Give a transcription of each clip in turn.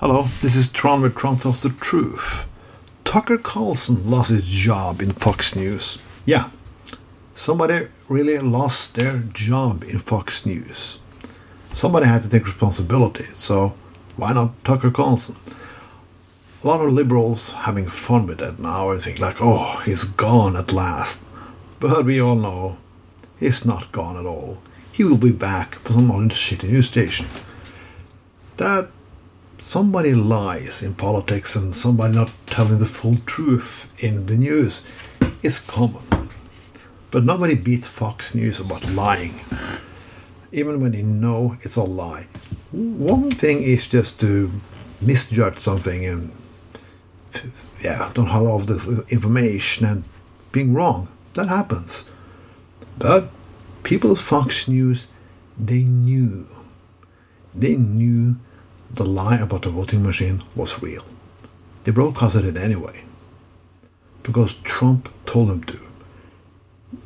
Hello, this is Tron with Tron Tells the Truth. Tucker Carlson lost his job in Fox News. Yeah, somebody really lost their job in Fox News. Somebody had to take responsibility, so why not Tucker Carlson? A lot of liberals having fun with that now and think like, oh, he's gone at last. But we all know he's not gone at all. He will be back for some other shitty news station. That somebody lies in politics and somebody not telling the full truth in the news is common. But nobody beats Fox News about lying, even when you know it's a lie. One thing is just to misjudge something and yeah, don't have all of the information and being wrong. That happens. But people at Fox News, they knew. They knew the lie about the voting machine was real. They broadcasted it anyway. Because Trump told them to.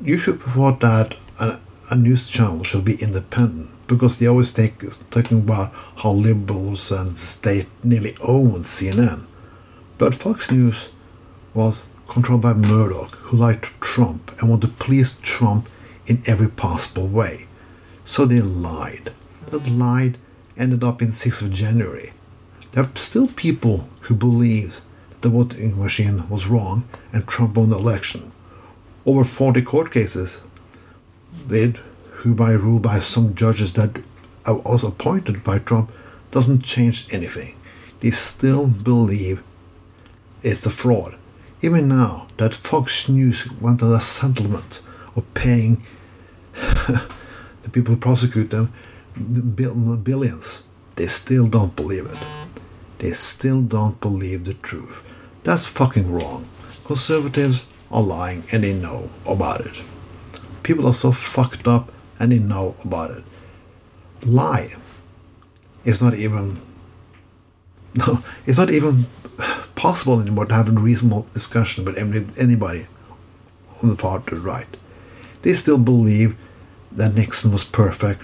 You should thought that a, a news channel should be independent because they always take talking about how liberals and the state nearly own CNN. But Fox News was controlled by Murdoch, who liked Trump and wanted to please Trump in every possible way. So they lied. They lied ended up in 6th of January. There are still people who believe that the voting machine was wrong and Trump won the election. Over 40 court cases with who by rule by some judges that was appointed by Trump doesn't change anything. They still believe it's a fraud. Even now that Fox News wanted a settlement of paying the people who prosecute them billions, they still don't believe it. They still don't believe the truth. That's fucking wrong. Conservatives are lying and they know about it. People are so fucked up and they know about it. Lie is not even no, it's not even possible anymore to have a reasonable discussion with anybody on the far to the right. They still believe that Nixon was perfect,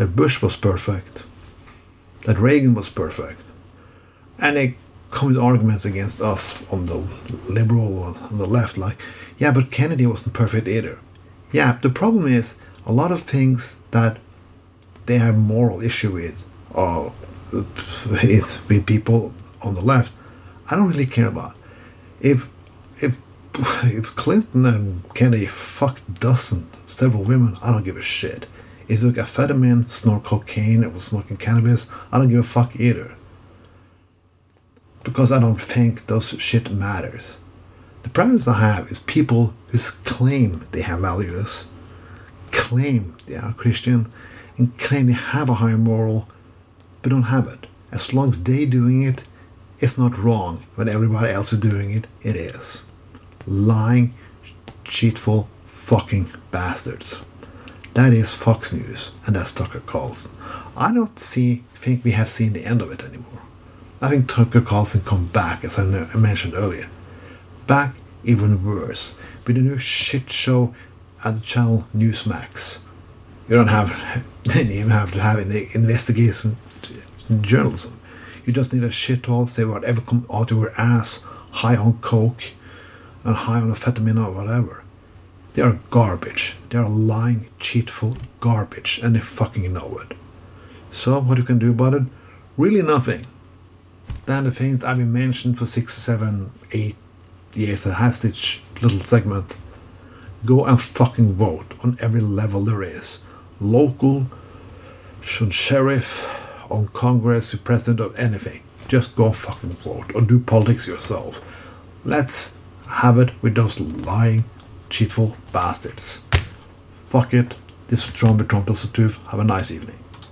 that Bush was perfect, that Reagan was perfect. And they come with arguments against us on the liberal or on the left, like, yeah, but Kennedy wasn't perfect either. Yeah, the problem is a lot of things that they have moral issue with, uh, or it's with people on the left, I don't really care about. If if if Clinton and Kennedy fucked dozens, several women, I don't give a shit. Is it a amphetamine, snort cocaine, or was smoking cannabis? I don't give a fuck either. Because I don't think those shit matters. The problem I have is people who claim they have values, claim they are Christian, and claim they have a higher moral, but don't have it. As long as they're doing it, it's not wrong. When everybody else is doing it, it is. Lying, cheatful, fucking bastards. That is Fox News, and that's Tucker Carlson. I don't see think we have seen the end of it anymore. I think Tucker Carlson come back, as I mentioned earlier. Back even worse, with a new shit show at the channel Newsmax. You don't have, didn't even have to have the investigation journalism. You just need a shit hole, say whatever come out of your ass, high on coke, and high on amphetamine or whatever. They are garbage. They are lying, cheatful garbage, and they fucking know it. So, what you can do about it? Really nothing. Then the things I've been mentioned for six, seven, eight years that has this little segment. Go and fucking vote on every level there is. Local, on sheriff, on Congress, the president of anything. Just go fucking vote or do politics yourself. Let's have it with those lying, cheatful bastards. Fuck it. This was John Bertrand Have a nice evening.